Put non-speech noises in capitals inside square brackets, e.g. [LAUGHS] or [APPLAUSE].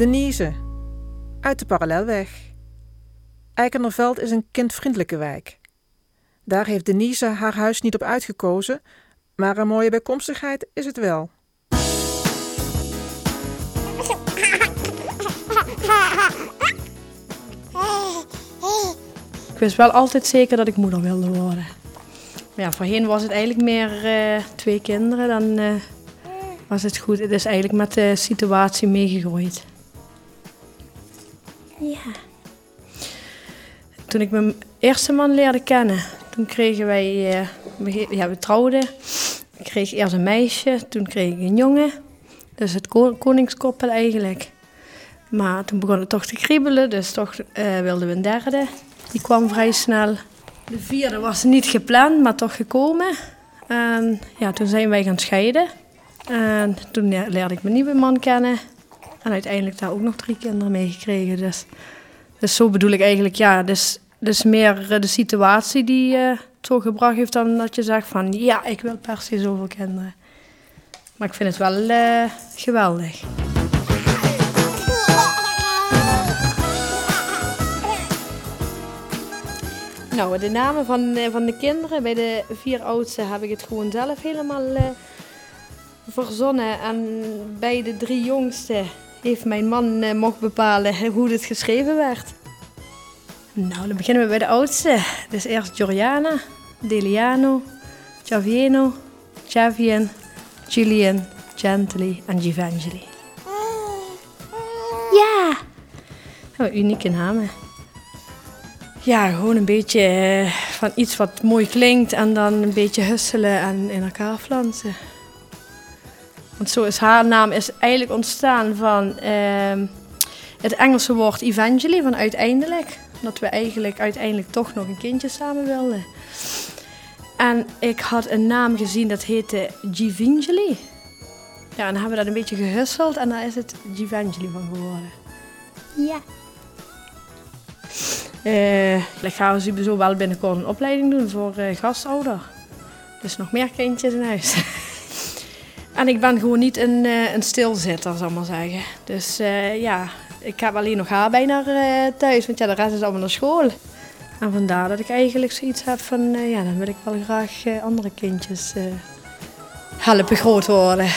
Denise, uit de Parallelweg. Eikenderveld is een kindvriendelijke wijk. Daar heeft Denise haar huis niet op uitgekozen, maar een mooie bijkomstigheid is het wel. Ik wist wel altijd zeker dat ik moeder wilde worden. Ja, voorheen was het eigenlijk meer eh, twee kinderen, dan eh, was het goed. Het is eigenlijk met de situatie meegegroeid. Ja. Toen ik mijn eerste man leerde kennen, toen kregen wij, eh, ja, we trouwden. Ik kreeg eerst een meisje, toen kreeg ik een jongen. Dus het ko- koningskoppel eigenlijk. Maar toen begon het toch te kriebelen, dus toch eh, wilden we een derde. Die kwam vrij snel. De vierde was niet gepland, maar toch gekomen. En ja, toen zijn wij gaan scheiden. En toen le- leerde ik mijn nieuwe man kennen. En uiteindelijk daar ook nog drie kinderen mee gekregen. Dus, dus zo bedoel ik eigenlijk, ja, dus, dus meer de situatie die zo gebracht heeft dan dat je zegt van, ja, ik wil per se zoveel kinderen. Maar ik vind het wel eh, geweldig. Nou, de namen van, eh, van de kinderen, bij de vier oudste heb ik het gewoon zelf helemaal verzonnen. En bij de drie jongste heeft mijn man eh, mocht bepalen hoe dit geschreven werd. Nou, dan beginnen we bij de oudste. Dus eerst Gioriana, Deliano, Chavieno, Chavian, Julian, Gentili en Givangeli. Ja! Oh, unieke namen. Ja, gewoon een beetje eh, van iets wat mooi klinkt en dan een beetje husselen en in elkaar flansen. Want zo is haar naam is eigenlijk ontstaan van ehm, het Engelse woord evangeli, van uiteindelijk. Dat we eigenlijk uiteindelijk toch nog een kindje samen wilden. En ik had een naam gezien dat heette Givingeli. Ja, en dan hebben we dat een beetje gehusseld en daar is het Givangeli van geworden. Ja. Eh, ik ga sowieso wel binnenkort een opleiding doen voor eh, gastouder. Dus nog meer kindjes in huis. [LAUGHS] en ik ben gewoon niet een, eh, een stilzitter, zal ik maar zeggen. Dus eh, ja, ik heb alleen nog haar bijna eh, thuis, want ja, de rest is allemaal naar school. En vandaar dat ik eigenlijk zoiets heb van, ja, dan wil ik wel graag andere kindjes helpen groot worden.